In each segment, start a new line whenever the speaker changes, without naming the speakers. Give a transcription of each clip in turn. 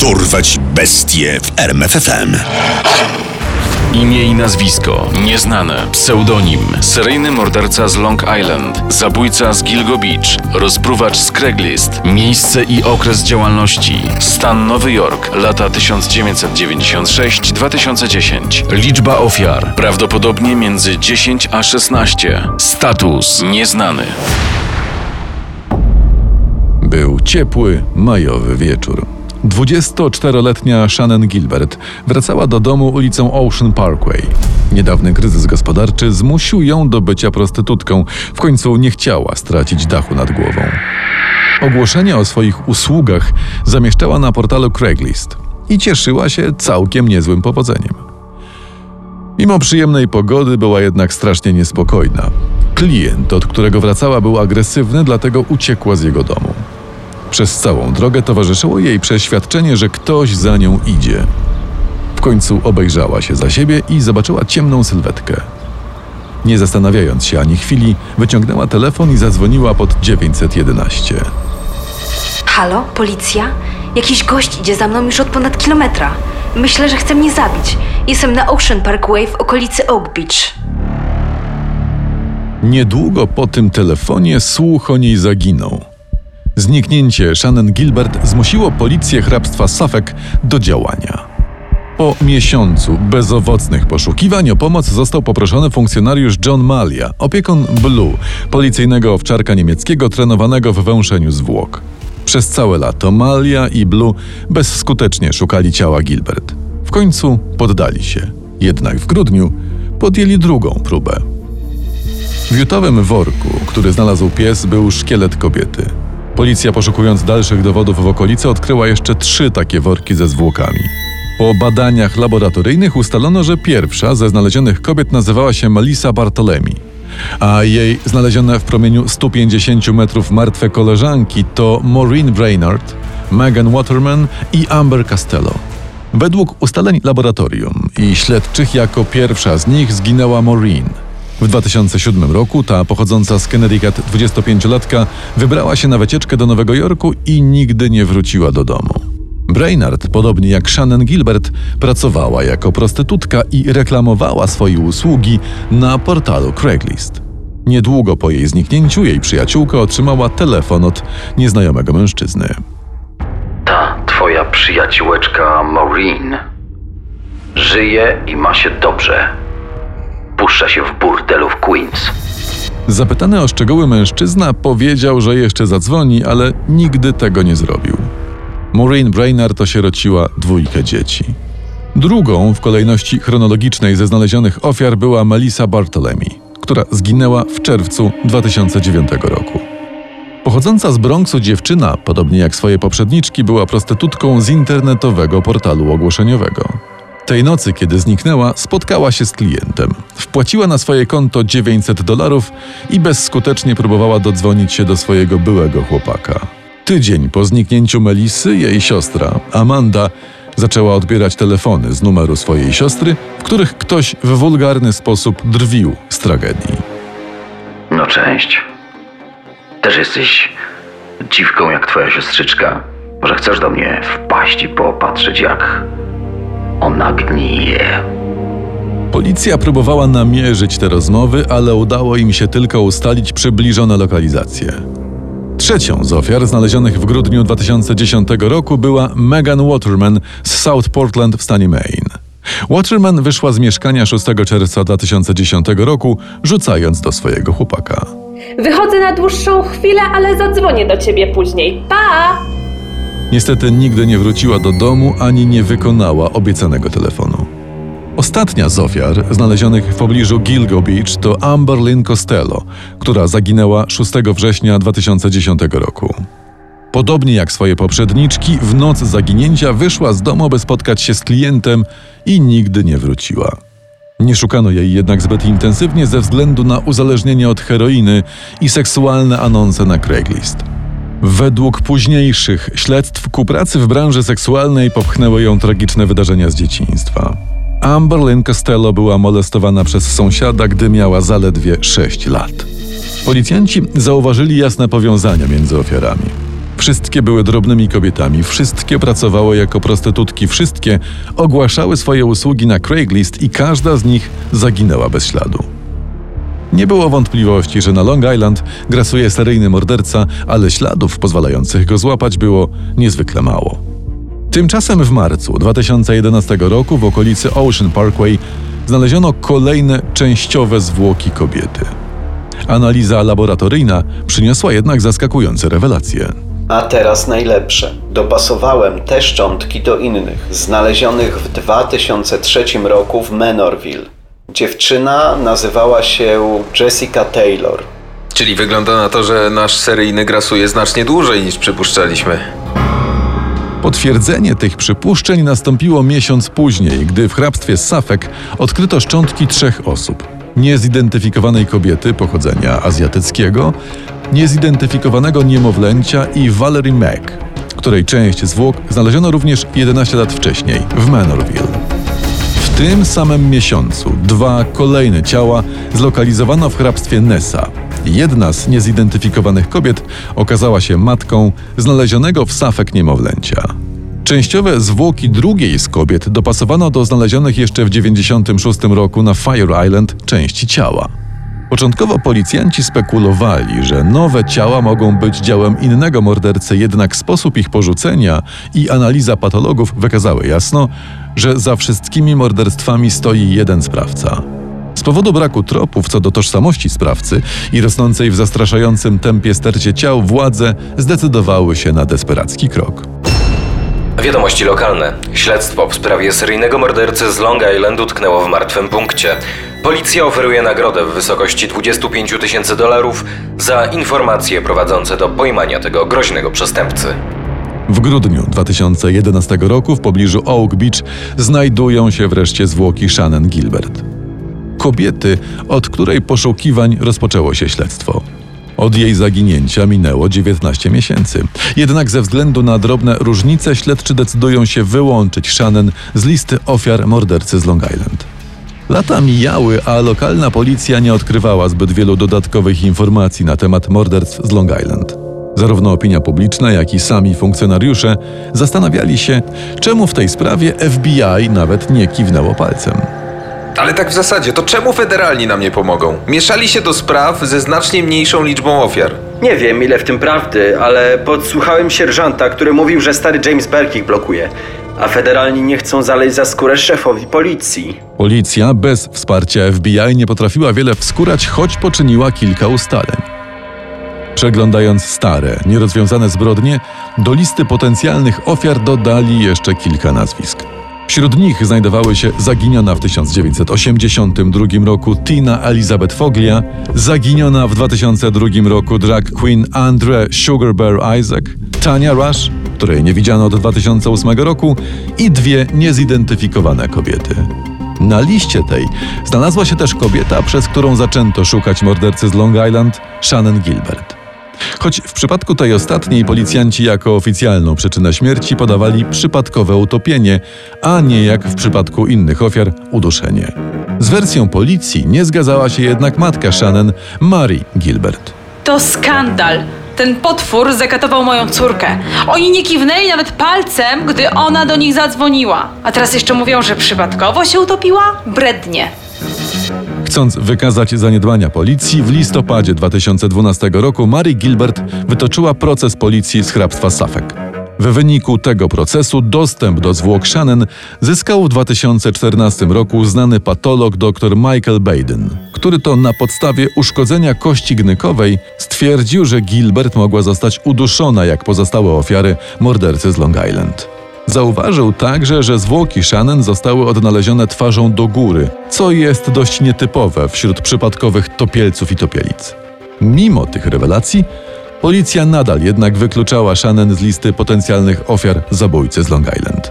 Dorwać bestie w RMFFM.
Imię i nazwisko. Nieznane, pseudonim, seryjny morderca z Long Island, zabójca z Gilgo Beach, rozpruwacz z Craigslist, miejsce i okres działalności, stan Nowy Jork, lata 1996-2010, liczba ofiar, prawdopodobnie między 10 a 16, status nieznany.
Był ciepły, majowy wieczór. 24-letnia Shannon Gilbert wracała do domu ulicą Ocean Parkway. Niedawny kryzys gospodarczy zmusił ją do bycia prostytutką. W końcu nie chciała stracić dachu nad głową. Ogłoszenie o swoich usługach zamieszczała na portalu Craigslist i cieszyła się całkiem niezłym powodzeniem. Mimo przyjemnej pogody była jednak strasznie niespokojna. Klient, od którego wracała, był agresywny, dlatego uciekła z jego domu. Przez całą drogę towarzyszyło jej przeświadczenie, że ktoś za nią idzie. W końcu obejrzała się za siebie i zobaczyła ciemną sylwetkę. Nie zastanawiając się ani chwili, wyciągnęła telefon i zadzwoniła pod 911.
Halo, policja? Jakiś gość idzie za mną już od ponad kilometra. Myślę, że chce mnie zabić. Jestem na Ocean Parkway w okolicy Oak Beach.
Niedługo po tym telefonie słuch o niej zaginął. Zniknięcie Shannon Gilbert zmusiło policję hrabstwa Suffolk do działania. Po miesiącu bezowocnych poszukiwań o pomoc został poproszony funkcjonariusz John Malia, opiekun Blue, policyjnego owczarka niemieckiego trenowanego w węszeniu zwłok. Przez całe lato Malia i Blue bezskutecznie szukali ciała Gilbert. W końcu poddali się. Jednak w grudniu podjęli drugą próbę. W jutowym worku, który znalazł pies, był szkielet kobiety. Policja, poszukując dalszych dowodów w okolicy, odkryła jeszcze trzy takie worki ze zwłokami. Po badaniach laboratoryjnych ustalono, że pierwsza ze znalezionych kobiet nazywała się Melissa Bartolemi, a jej znalezione w promieniu 150 metrów martwe koleżanki to Maureen Brainard, Megan Waterman i Amber Costello. Według ustaleń laboratorium i śledczych jako pierwsza z nich zginęła Maureen – w 2007 roku ta pochodząca z Connecticut 25-latka wybrała się na wycieczkę do Nowego Jorku i nigdy nie wróciła do domu. Brainard, podobnie jak Shannon Gilbert, pracowała jako prostytutka i reklamowała swoje usługi na portalu Craigslist. Niedługo po jej zniknięciu jej przyjaciółka otrzymała telefon od nieznajomego mężczyzny.
Ta twoja przyjaciółeczka Maureen żyje i ma się dobrze puszcza się w burdelu w Queens.
Zapytany o szczegóły mężczyzna powiedział, że jeszcze zadzwoni, ale nigdy tego nie zrobił. Maureen Brainard osierociła dwójkę dzieci. Drugą w kolejności chronologicznej ze znalezionych ofiar była Melissa Bartolemi, która zginęła w czerwcu 2009 roku. Pochodząca z Bronxu dziewczyna, podobnie jak swoje poprzedniczki, była prostytutką z internetowego portalu ogłoszeniowego. Tej nocy, kiedy zniknęła, spotkała się z klientem. Wpłaciła na swoje konto 900 dolarów i bezskutecznie próbowała dodzwonić się do swojego byłego chłopaka. Tydzień po zniknięciu Melisy, jej siostra, Amanda, zaczęła odbierać telefony z numeru swojej siostry, w których ktoś w wulgarny sposób drwił z tragedii.
No cześć. Też jesteś dziwką jak twoja siostrzyczka. Może chcesz do mnie wpaść i popatrzeć jak ona gnije.
Policja próbowała namierzyć te rozmowy, ale udało im się tylko ustalić przybliżone lokalizacje. Trzecią z ofiar znalezionych w grudniu 2010 roku była Megan Waterman z South Portland w stanie Maine. Waterman wyszła z mieszkania 6 czerwca 2010 roku, rzucając do swojego chłopaka.
Wychodzę na dłuższą chwilę, ale zadzwonię do ciebie później. Pa!
Niestety nigdy nie wróciła do domu ani nie wykonała obiecanego telefonu. Ostatnia z ofiar znalezionych w pobliżu Gilgo Beach to Amber Lynn Costello, która zaginęła 6 września 2010 roku. Podobnie jak swoje poprzedniczki, w noc zaginięcia wyszła z domu, by spotkać się z klientem i nigdy nie wróciła. Nie szukano jej jednak zbyt intensywnie ze względu na uzależnienie od heroiny i seksualne anonse na Craigslist. Według późniejszych śledztw ku pracy w branży seksualnej popchnęły ją tragiczne wydarzenia z dzieciństwa. Amber Lynn Costello była molestowana przez sąsiada, gdy miała zaledwie 6 lat. Policjanci zauważyli jasne powiązania między ofiarami. Wszystkie były drobnymi kobietami, wszystkie pracowały jako prostytutki, wszystkie ogłaszały swoje usługi na Craigslist i każda z nich zaginęła bez śladu. Nie było wątpliwości, że na Long Island grasuje seryjny morderca, ale śladów pozwalających go złapać było niezwykle mało. Tymczasem w marcu 2011 roku w okolicy Ocean Parkway znaleziono kolejne częściowe zwłoki kobiety. Analiza laboratoryjna przyniosła jednak zaskakujące rewelacje.
A teraz najlepsze. Dopasowałem te szczątki do innych, znalezionych w 2003 roku w Menorville. Dziewczyna nazywała się Jessica Taylor.
Czyli wygląda na to, że nasz seryjny grasuje znacznie dłużej niż przypuszczaliśmy.
Potwierdzenie tych przypuszczeń nastąpiło miesiąc później, gdy w hrabstwie Suffolk odkryto szczątki trzech osób: niezidentyfikowanej kobiety pochodzenia azjatyckiego, niezidentyfikowanego niemowlęcia i Valerie Mack, której część zwłok znaleziono również 11 lat wcześniej w Menorville. Tym samym miesiącu dwa kolejne ciała zlokalizowano w hrabstwie Nessa. Jedna z niezidentyfikowanych kobiet okazała się matką znalezionego w Suffolk niemowlęcia. Częściowe zwłoki drugiej z kobiet dopasowano do znalezionych jeszcze w 1996 roku na Fire Island części ciała. Początkowo policjanci spekulowali, że nowe ciała mogą być dziełem innego mordercy, jednak sposób ich porzucenia i analiza patologów wykazały jasno, że za wszystkimi morderstwami stoi jeden sprawca. Z powodu braku tropów co do tożsamości sprawcy i rosnącej w zastraszającym tempie stercie ciał, władze zdecydowały się na desperacki krok.
Wiadomości lokalne. Śledztwo w sprawie seryjnego mordercy z Long Island utknęło w martwym punkcie. Policja oferuje nagrodę w wysokości 25 tysięcy dolarów za informacje prowadzące do pojmania tego groźnego przestępcy.
W grudniu 2011 roku w pobliżu Oak Beach znajdują się wreszcie zwłoki Shannon Gilbert. Kobiety, od której poszukiwań rozpoczęło się śledztwo. Od jej zaginięcia minęło 19 miesięcy. Jednak ze względu na drobne różnice śledczy decydują się wyłączyć Shannon z listy ofiar mordercy z Long Island. Lata mijały, a lokalna policja nie odkrywała zbyt wielu dodatkowych informacji na temat morderstw z Long Island. Zarówno opinia publiczna, jak i sami funkcjonariusze zastanawiali się, czemu w tej sprawie FBI nawet nie kiwnęło palcem.
Ale tak w zasadzie, to czemu federalni nam nie pomogą? Mieszali się do spraw ze znacznie mniejszą liczbą ofiar.
Nie wiem ile w tym prawdy, ale podsłuchałem sierżanta, który mówił, że stary James Burke ich blokuje. A federalni nie chcą zaleźć za skórę szefowi policji.
Policja bez wsparcia FBI nie potrafiła wiele wskórać, choć poczyniła kilka ustaleń. Przeglądając stare, nierozwiązane zbrodnie, do listy potencjalnych ofiar dodali jeszcze kilka nazwisk. Wśród nich znajdowały się zaginiona w 1982 roku Tina Elizabeth Foglia, zaginiona w 2002 roku drag queen Andre Sugar Bear Isaac, Tania Rush, której nie widziano od 2008 roku i dwie niezidentyfikowane kobiety. Na liście tej znalazła się też kobieta, przez którą zaczęto szukać mordercy z Long Island, Shannon Gilbert. Choć w przypadku tej ostatniej policjanci jako oficjalną przyczynę śmierci podawali przypadkowe utopienie, a nie jak w przypadku innych ofiar uduszenie. Z wersją policji nie zgadzała się jednak matka Shannon, Mary Gilbert.
To skandal. Ten potwór zakatował moją córkę. Oni nie kiwnęli nawet palcem, gdy ona do nich zadzwoniła. A teraz jeszcze mówią, że przypadkowo się utopiła? Brednie.
Chcąc wykazać zaniedbania policji, w listopadzie 2012 roku Mary Gilbert wytoczyła proces policji z hrabstwa Suffolk. W wyniku tego procesu dostęp do zwłok Shannon zyskał w 2014 roku znany patolog dr Michael Baden, który to na podstawie uszkodzenia kości gnykowej stwierdził, że Gilbert mogła zostać uduszona jak pozostałe ofiary mordercy z Long Island. Zauważył także, że zwłoki Shannon zostały odnalezione twarzą do góry, co jest dość nietypowe wśród przypadkowych topielców i topielic. Mimo tych rewelacji, policja nadal jednak wykluczała Shannon z listy potencjalnych ofiar zabójcy z Long Island.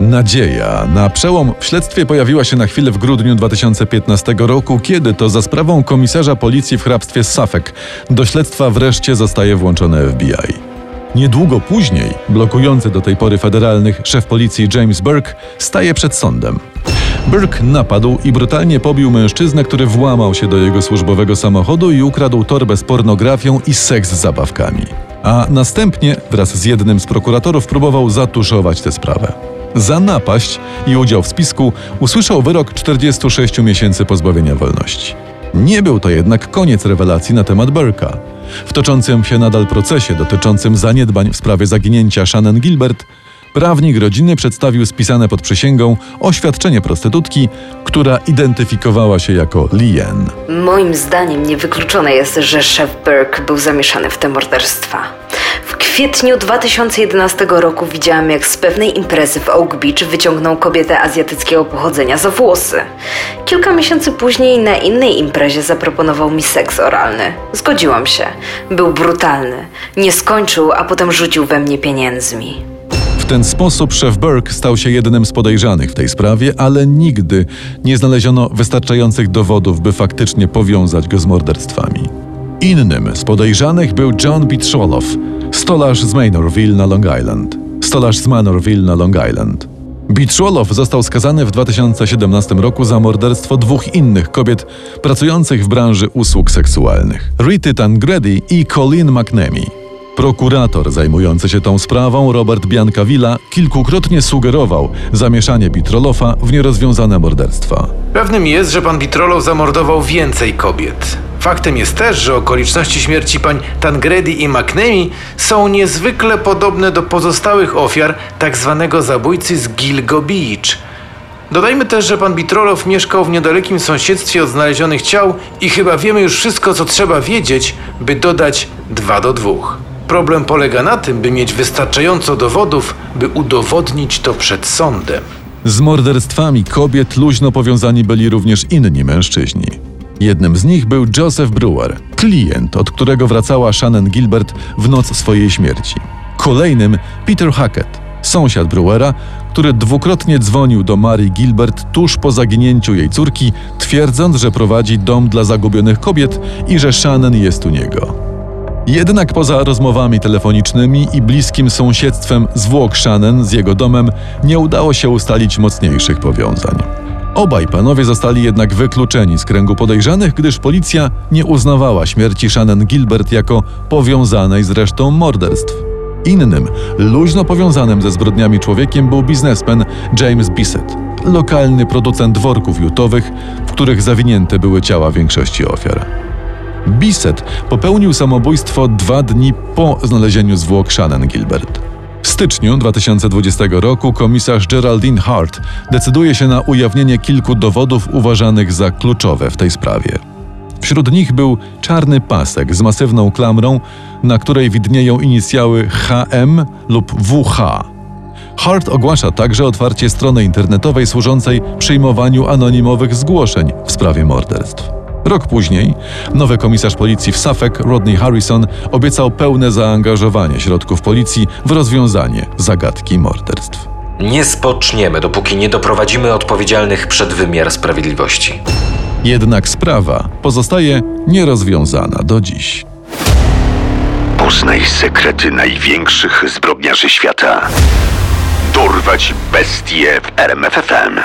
Nadzieja na przełom w śledztwie pojawiła się na chwilę w grudniu 2015 roku, kiedy to za sprawą komisarza policji w hrabstwie Suffolk do śledztwa wreszcie zostaje włączone FBI. Niedługo później, blokujący do tej pory federalnych szef policji James Burke staje przed sądem. Burke napadł i brutalnie pobił mężczyznę, który włamał się do jego służbowego samochodu i ukradł torbę z pornografią i seks z zabawkami. a następnie wraz z jednym z prokuratorów próbował zatuszować tę sprawę. Za napaść i udział w spisku usłyszał wyrok 46 miesięcy pozbawienia wolności. Nie był to jednak koniec rewelacji na temat Burka. W toczącym się nadal procesie dotyczącym zaniedbań w sprawie zaginięcia Shannon Gilbert, prawnik rodziny przedstawił spisane pod przysięgą oświadczenie prostytutki, która identyfikowała się jako Lien.
Moim zdaniem niewykluczone jest, że szef Burke był zamieszany w te morderstwa. Kwietniu 2011 roku widziałam, jak z pewnej imprezy w Oak Beach wyciągnął kobietę azjatyckiego pochodzenia za włosy. Kilka miesięcy później na innej imprezie zaproponował mi seks oralny. Zgodziłam się. Był brutalny. Nie skończył, a potem rzucił we mnie pieniędzmi.
W ten sposób szef Burke stał się jednym z podejrzanych w tej sprawie, ale nigdy nie znaleziono wystarczających dowodów, by faktycznie powiązać go z morderstwami. Innym z podejrzanych był John Bitrolow, stolarz z Manorville na Long Island. Stolarz z Manorville na Long Island. Bitrolow został skazany w 2017 roku za morderstwo dwóch innych kobiet pracujących w branży usług seksualnych: Rity Tangredi i Colleen McNamee. Prokurator zajmujący się tą sprawą, Robert Biancavilla, kilkukrotnie sugerował zamieszanie Bitrolofa w nierozwiązane morderstwa.
Pewnym jest, że pan Bitrolow zamordował więcej kobiet. Faktem jest też, że okoliczności śmierci pań Tangredi i McNamee są niezwykle podobne do pozostałych ofiar tak zwanego zabójcy z Gilgo Beach. Dodajmy też, że pan Bitrolow mieszkał w niedalekim sąsiedztwie od znalezionych ciał i chyba wiemy już wszystko, co trzeba wiedzieć, by dodać 2 do 2. Problem polega na tym, by mieć wystarczająco dowodów, by udowodnić to przed sądem.
Z morderstwami kobiet luźno powiązani byli również inni mężczyźni. Jednym z nich był Joseph Brewer, klient, od którego wracała Shannon Gilbert w noc swojej śmierci. Kolejnym Peter Hackett, sąsiad Brewera, który dwukrotnie dzwonił do Mary Gilbert tuż po zaginięciu jej córki, twierdząc, że prowadzi dom dla zagubionych kobiet i że Shannon jest u niego. Jednak poza rozmowami telefonicznymi i bliskim sąsiedztwem zwłok Shannon z jego domem nie udało się ustalić mocniejszych powiązań. Obaj panowie zostali jednak wykluczeni z kręgu podejrzanych, gdyż policja nie uznawała śmierci Shannon Gilbert jako powiązanej z resztą morderstw. Innym, luźno powiązanym ze zbrodniami człowiekiem był biznesmen James Bissett, lokalny producent worków jutowych, w których zawinięte były ciała większości ofiar. Bissett popełnił samobójstwo dwa dni po znalezieniu zwłok Shannon Gilbert. W styczniu 2020 roku komisarz Geraldine Hart decyduje się na ujawnienie kilku dowodów uważanych za kluczowe w tej sprawie. Wśród nich był czarny pasek z masywną klamrą, na której widnieją inicjały HM lub WH. Hart ogłasza także otwarcie strony internetowej służącej przyjmowaniu anonimowych zgłoszeń w sprawie morderstw. Rok później nowy komisarz policji w Suffolk, Rodney Harrison, obiecał pełne zaangażowanie środków policji w rozwiązanie zagadki morderstw.
Nie spoczniemy, dopóki nie doprowadzimy odpowiedzialnych przed wymiar sprawiedliwości.
Jednak sprawa pozostaje nierozwiązana do dziś.
Poznaj sekrety największych zbrodniarzy świata. Dorwać bestie w RMFFM.